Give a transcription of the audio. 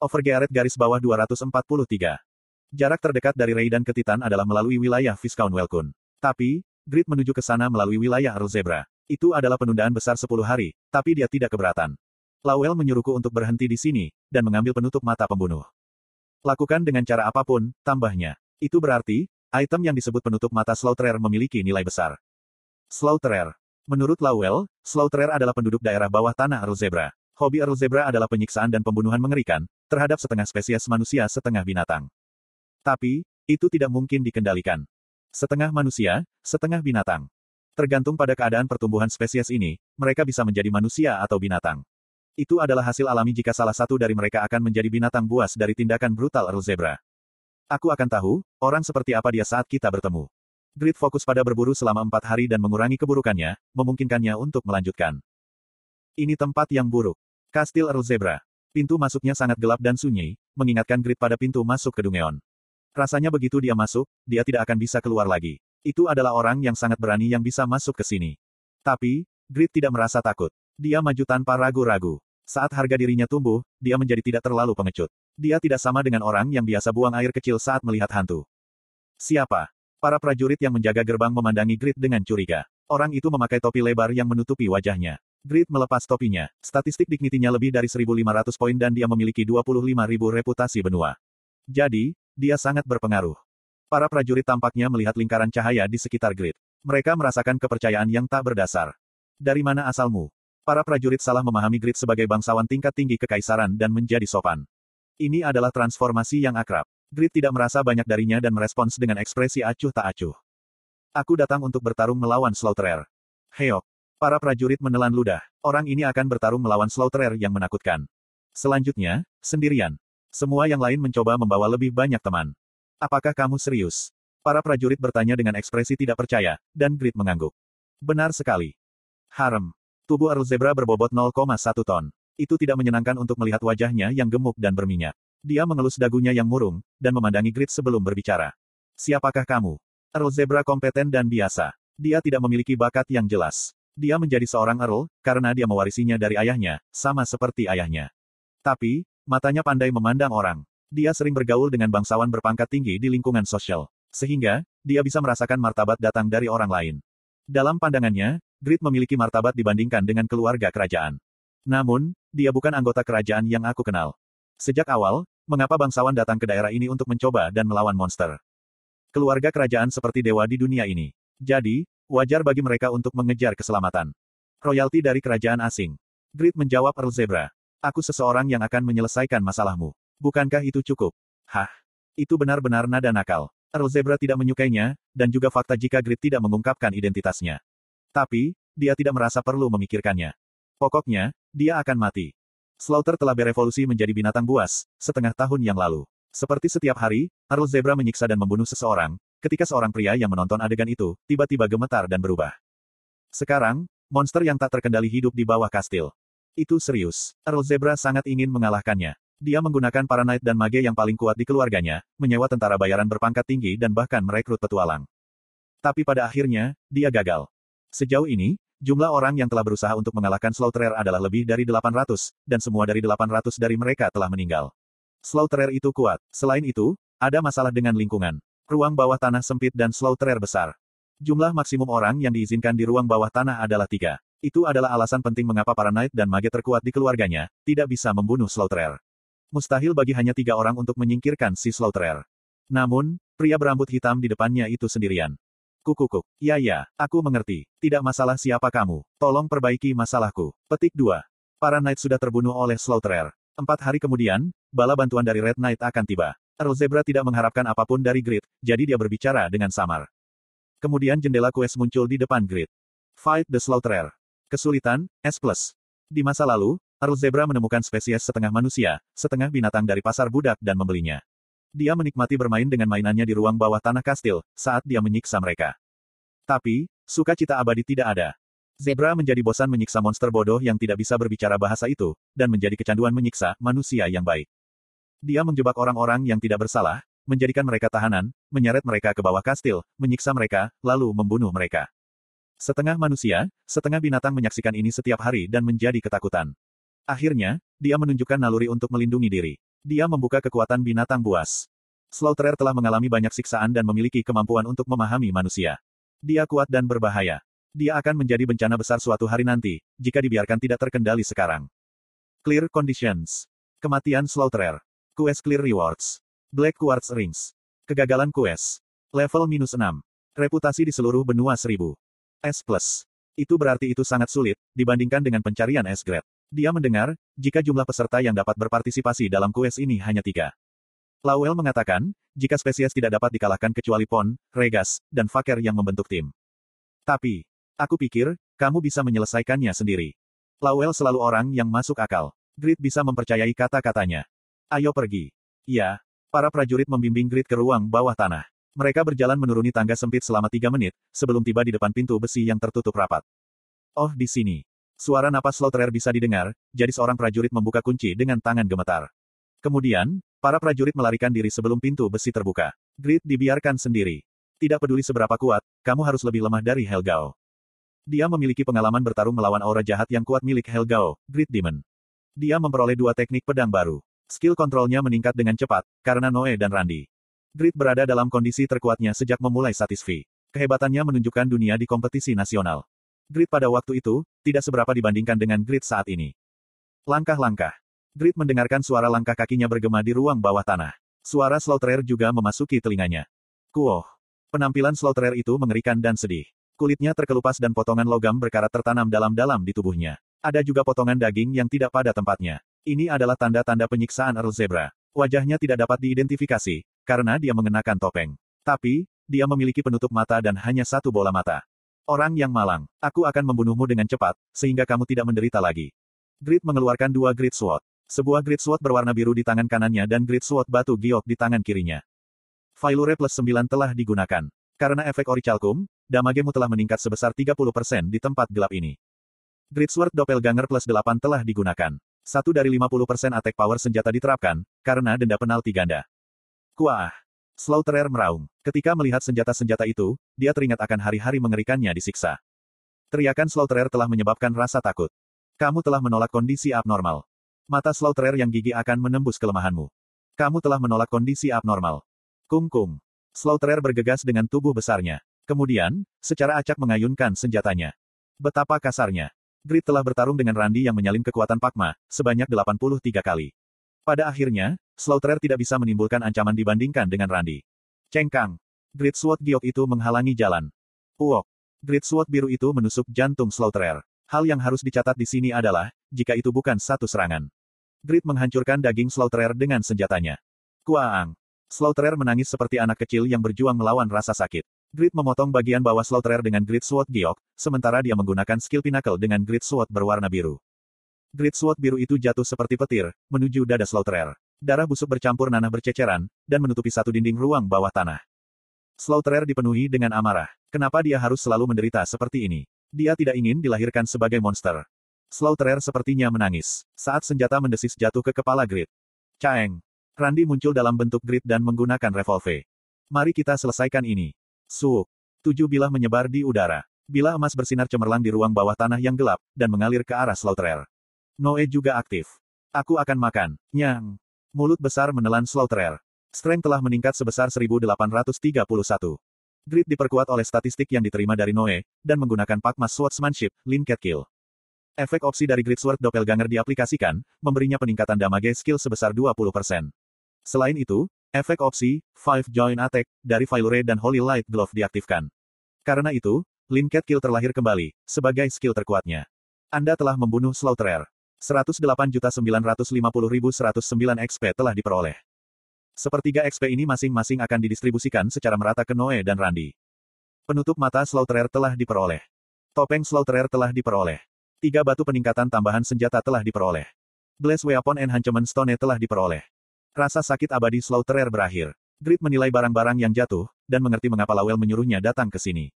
Overgearet garis bawah 243. Jarak terdekat dari Raidan ke Titan adalah melalui wilayah Viscount Welkun. Tapi, Grid menuju ke sana melalui wilayah Earl Zebra. Itu adalah penundaan besar 10 hari, tapi dia tidak keberatan. Lawel menyuruhku untuk berhenti di sini, dan mengambil penutup mata pembunuh. Lakukan dengan cara apa pun, tambahnya. Itu berarti, item yang disebut penutup mata Slaughterer memiliki nilai besar. Slaughterer. Menurut Lawel, Slaughterer adalah penduduk daerah bawah tanah Earl Zebra. Hobi Earl Zebra adalah penyiksaan dan pembunuhan mengerikan, terhadap setengah spesies manusia setengah binatang. Tapi, itu tidak mungkin dikendalikan. Setengah manusia, setengah binatang. Tergantung pada keadaan pertumbuhan spesies ini, mereka bisa menjadi manusia atau binatang. Itu adalah hasil alami jika salah satu dari mereka akan menjadi binatang buas dari tindakan brutal Earl Zebra. Aku akan tahu, orang seperti apa dia saat kita bertemu. Grid fokus pada berburu selama empat hari dan mengurangi keburukannya, memungkinkannya untuk melanjutkan. Ini tempat yang buruk. Kastil Earl Zebra. Pintu masuknya sangat gelap dan sunyi, mengingatkan Grid pada pintu masuk ke Dungeon. Rasanya begitu dia masuk, dia tidak akan bisa keluar lagi. Itu adalah orang yang sangat berani yang bisa masuk ke sini. Tapi, Grid tidak merasa takut. Dia maju tanpa ragu-ragu. Saat harga dirinya tumbuh, dia menjadi tidak terlalu pengecut. Dia tidak sama dengan orang yang biasa buang air kecil saat melihat hantu. Siapa? Para prajurit yang menjaga gerbang memandangi Grid dengan curiga. Orang itu memakai topi lebar yang menutupi wajahnya. Grid melepas topinya. Statistik dignitinya lebih dari 1.500 poin dan dia memiliki 25.000 reputasi benua. Jadi, dia sangat berpengaruh. Para prajurit tampaknya melihat lingkaran cahaya di sekitar grid. Mereka merasakan kepercayaan yang tak berdasar. Dari mana asalmu? Para prajurit salah memahami grid sebagai bangsawan tingkat tinggi kekaisaran dan menjadi sopan. Ini adalah transformasi yang akrab. Grid tidak merasa banyak darinya dan merespons dengan ekspresi acuh tak acuh. Aku datang untuk bertarung melawan Slaughterer. Heok. Para prajurit menelan ludah. Orang ini akan bertarung melawan Slaughterer yang menakutkan. Selanjutnya, sendirian. Semua yang lain mencoba membawa lebih banyak teman. Apakah kamu serius? Para prajurit bertanya dengan ekspresi tidak percaya, dan Grid mengangguk. Benar sekali. Harem. Tubuh Earl Zebra berbobot 0,1 ton. Itu tidak menyenangkan untuk melihat wajahnya yang gemuk dan berminyak. Dia mengelus dagunya yang murung, dan memandangi Grid sebelum berbicara. Siapakah kamu? Earl Zebra kompeten dan biasa. Dia tidak memiliki bakat yang jelas. Dia menjadi seorang Earl, karena dia mewarisinya dari ayahnya, sama seperti ayahnya. Tapi, matanya pandai memandang orang. Dia sering bergaul dengan bangsawan berpangkat tinggi di lingkungan sosial. Sehingga, dia bisa merasakan martabat datang dari orang lain. Dalam pandangannya, Grid memiliki martabat dibandingkan dengan keluarga kerajaan. Namun, dia bukan anggota kerajaan yang aku kenal. Sejak awal, mengapa bangsawan datang ke daerah ini untuk mencoba dan melawan monster? Keluarga kerajaan seperti dewa di dunia ini. Jadi, wajar bagi mereka untuk mengejar keselamatan. Royalti dari kerajaan asing. Grid menjawab Earl Zebra. Aku seseorang yang akan menyelesaikan masalahmu. Bukankah itu cukup? Hah? Itu benar-benar nada nakal. Earl Zebra tidak menyukainya, dan juga fakta jika Grid tidak mengungkapkan identitasnya. Tapi, dia tidak merasa perlu memikirkannya. Pokoknya, dia akan mati. Slaughter telah berevolusi menjadi binatang buas, setengah tahun yang lalu. Seperti setiap hari, Earl Zebra menyiksa dan membunuh seseorang, ketika seorang pria yang menonton adegan itu, tiba-tiba gemetar dan berubah. Sekarang, monster yang tak terkendali hidup di bawah kastil. Itu serius. Earl Zebra sangat ingin mengalahkannya. Dia menggunakan para knight dan mage yang paling kuat di keluarganya, menyewa tentara bayaran berpangkat tinggi dan bahkan merekrut petualang. Tapi pada akhirnya, dia gagal. Sejauh ini, jumlah orang yang telah berusaha untuk mengalahkan Slaughterer adalah lebih dari 800, dan semua dari 800 dari mereka telah meninggal. Slaughterer itu kuat. Selain itu, ada masalah dengan lingkungan. Ruang bawah tanah sempit dan Slaughterer besar. Jumlah maksimum orang yang diizinkan di ruang bawah tanah adalah tiga. Itu adalah alasan penting mengapa para knight dan mage terkuat di keluarganya, tidak bisa membunuh Slaughterer. Mustahil bagi hanya tiga orang untuk menyingkirkan si Slaughterer. Namun, pria berambut hitam di depannya itu sendirian. Kukukuk. Ya ya, aku mengerti. Tidak masalah siapa kamu. Tolong perbaiki masalahku. Petik 2. Para Knight sudah terbunuh oleh Slaughterer. Empat hari kemudian, bala bantuan dari Red Knight akan tiba. Earl Zebra tidak mengharapkan apa pun dari Grid, jadi dia berbicara dengan samar. Kemudian jendela quest muncul di depan Grid. Fight the Slaughterer. Kesulitan, S+. Di masa lalu, Earl Zebra menemukan spesies setengah manusia, setengah binatang dari pasar budak dan membelinya. Dia menikmati bermain dengan mainannya di ruang bawah tanah kastil, saat dia menyiksa mereka. Tapi, sukacita abadi tidak ada. Zebra menjadi bosan menyiksa monster bodoh yang tidak bisa berbicara bahasa itu, dan menjadi kecanduan menyiksa manusia yang baik. Dia menjebak orang-orang yang tidak bersalah, menjadikan mereka tahanan, menyeret mereka ke bawah kastil, menyiksa mereka, lalu membunuh mereka. Setengah manusia, setengah binatang menyaksikan ini setiap hari dan menjadi ketakutan. Akhirnya, dia menunjukkan naluri untuk melindungi diri. Dia membuka kekuatan binatang buas. Slaughterer telah mengalami banyak siksaan dan memiliki kemampuan untuk memahami manusia. Dia kuat dan berbahaya. Dia akan menjadi bencana besar suatu hari nanti, jika dibiarkan tidak terkendali sekarang. Clear Conditions. Kematian Slaughterer. Quest Clear Rewards. Black Quartz Rings. Kegagalan quest. Level minus 6. Reputasi di seluruh benua 1000. S+. Itu berarti itu sangat sulit, dibandingkan dengan pencarian S grade. Dia mendengar, jika jumlah peserta yang dapat berpartisipasi dalam kues ini hanya tiga. Lowell mengatakan, jika spesies tidak dapat dikalahkan kecuali Pon, Regas, dan Faker yang membentuk tim. Tapi, aku pikir, kamu bisa menyelesaikannya sendiri. Lowell selalu orang yang masuk akal. Grid bisa mempercayai kata-katanya. Ayo pergi. Ya, para prajurit membimbing Grid ke ruang bawah tanah. Mereka berjalan menuruni tangga sempit selama tiga menit, sebelum tiba di depan pintu besi yang tertutup rapat. Oh di sini. Suara napas Slaughterer bisa didengar, jadi seorang prajurit membuka kunci dengan tangan gemetar. Kemudian, para prajurit melarikan diri sebelum pintu besi terbuka. Grid dibiarkan sendiri. Tidak peduli seberapa kuat, kamu harus lebih lemah dari Helgao. Dia memiliki pengalaman bertarung melawan aura jahat yang kuat milik Helgao, Grid Demon. Dia memperoleh dua teknik pedang baru. Skill kontrolnya meningkat dengan cepat, karena Noe dan Randy. Grid berada dalam kondisi terkuatnya sejak memulai Satisfi. Kehebatannya menunjukkan dunia di kompetisi nasional. Grid pada waktu itu, tidak seberapa dibandingkan dengan Grid saat ini. Langkah-langkah. Grid mendengarkan suara langkah kakinya bergema di ruang bawah tanah. Suara Slaughterer juga memasuki telinganya. Kuoh. Penampilan Slaughterer itu mengerikan dan sedih. Kulitnya terkelupas dan potongan logam berkarat tertanam dalam-dalam di tubuhnya. Ada juga potongan daging yang tidak pada tempatnya. Ini adalah tanda-tanda penyiksaan Earl Zebra. Wajahnya tidak dapat diidentifikasi, karena dia mengenakan topeng. Tapi, dia memiliki penutup mata dan hanya satu bola mata. Orang yang malang, aku akan membunuhmu dengan cepat, sehingga kamu tidak menderita lagi. Grid mengeluarkan dua Grid Sword. Sebuah Grid Sword berwarna biru di tangan kanannya dan Grid Sword batu giok di tangan kirinya. Failure plus 9 telah digunakan. Karena efek orichalcum, damagemu telah meningkat sebesar 30% di tempat gelap ini. Grid Sword Doppelganger plus 8 telah digunakan. Satu dari 50% attack power senjata diterapkan, karena denda penalti ganda. Kuah. Slaughterer meraung. Ketika melihat senjata-senjata itu, dia teringat akan hari-hari mengerikannya disiksa. Teriakan Slaughterer telah menyebabkan rasa takut. Kamu telah menolak kondisi abnormal. Mata Slaughterer yang gigi akan menembus kelemahanmu. Kamu telah menolak kondisi abnormal. Kung-kung. Slaughterer bergegas dengan tubuh besarnya. Kemudian, secara acak mengayunkan senjatanya. Betapa kasarnya. Grid telah bertarung dengan Randy yang menyalin kekuatan Pakma, sebanyak 83 kali. Pada akhirnya, Slaughterer tidak bisa menimbulkan ancaman dibandingkan dengan Randy. Cengkang. Great Sword Giok itu menghalangi jalan. Uok. Great Sword biru itu menusuk jantung Slaughterer. Hal yang harus dicatat di sini adalah, jika itu bukan satu serangan. Grid menghancurkan daging Slaughterer dengan senjatanya. Kuaang. Slaughterer menangis seperti anak kecil yang berjuang melawan rasa sakit. Grid memotong bagian bawah Slaughterer dengan Grid Sword Giok, sementara dia menggunakan skill Pinnacle dengan Grid Sword berwarna biru. Great Sword biru itu jatuh seperti petir, menuju dada Slaughterer. Darah busuk bercampur nanah berceceran, dan menutupi satu dinding ruang bawah tanah. Slaughterer dipenuhi dengan amarah. Kenapa dia harus selalu menderita seperti ini? Dia tidak ingin dilahirkan sebagai monster. Slaughterer sepertinya menangis. Saat senjata mendesis jatuh ke kepala Grid. Caeng. Randy muncul dalam bentuk Grid dan menggunakan revolver. Mari kita selesaikan ini. Suuk. Tujuh bilah menyebar di udara. Bila emas bersinar cemerlang di ruang bawah tanah yang gelap, dan mengalir ke arah Slaughterer. Noe juga aktif. Aku akan makan. Nyang. Mulut besar menelan Slaughterer. Strength telah meningkat sebesar 1831. Grid diperkuat oleh statistik yang diterima dari Noe, dan menggunakan Pakmas Swordsmanship, Lin Cat Kill. Efek opsi dari Grid Sword Doppelganger diaplikasikan, memberinya peningkatan damage skill sebesar 20%. Selain itu, efek opsi, Five Join Attack, dari Failure dan Holy Light Glove diaktifkan. Karena itu, Lin Cat Kill terlahir kembali, sebagai skill terkuatnya. Anda telah membunuh Slaughterer. 108.950.109 XP telah diperoleh. Sepertiga XP ini masing-masing akan didistribusikan secara merata ke Noe dan Randy. Penutup mata Slaughterer telah diperoleh. Topeng Slaughterer telah diperoleh. Tiga batu peningkatan tambahan senjata telah diperoleh. Blaze Weapon Enhancement Stone telah diperoleh. Rasa sakit abadi Slaughterer berakhir. Grid menilai barang-barang yang jatuh, dan mengerti mengapa Lawel menyuruhnya datang ke sini.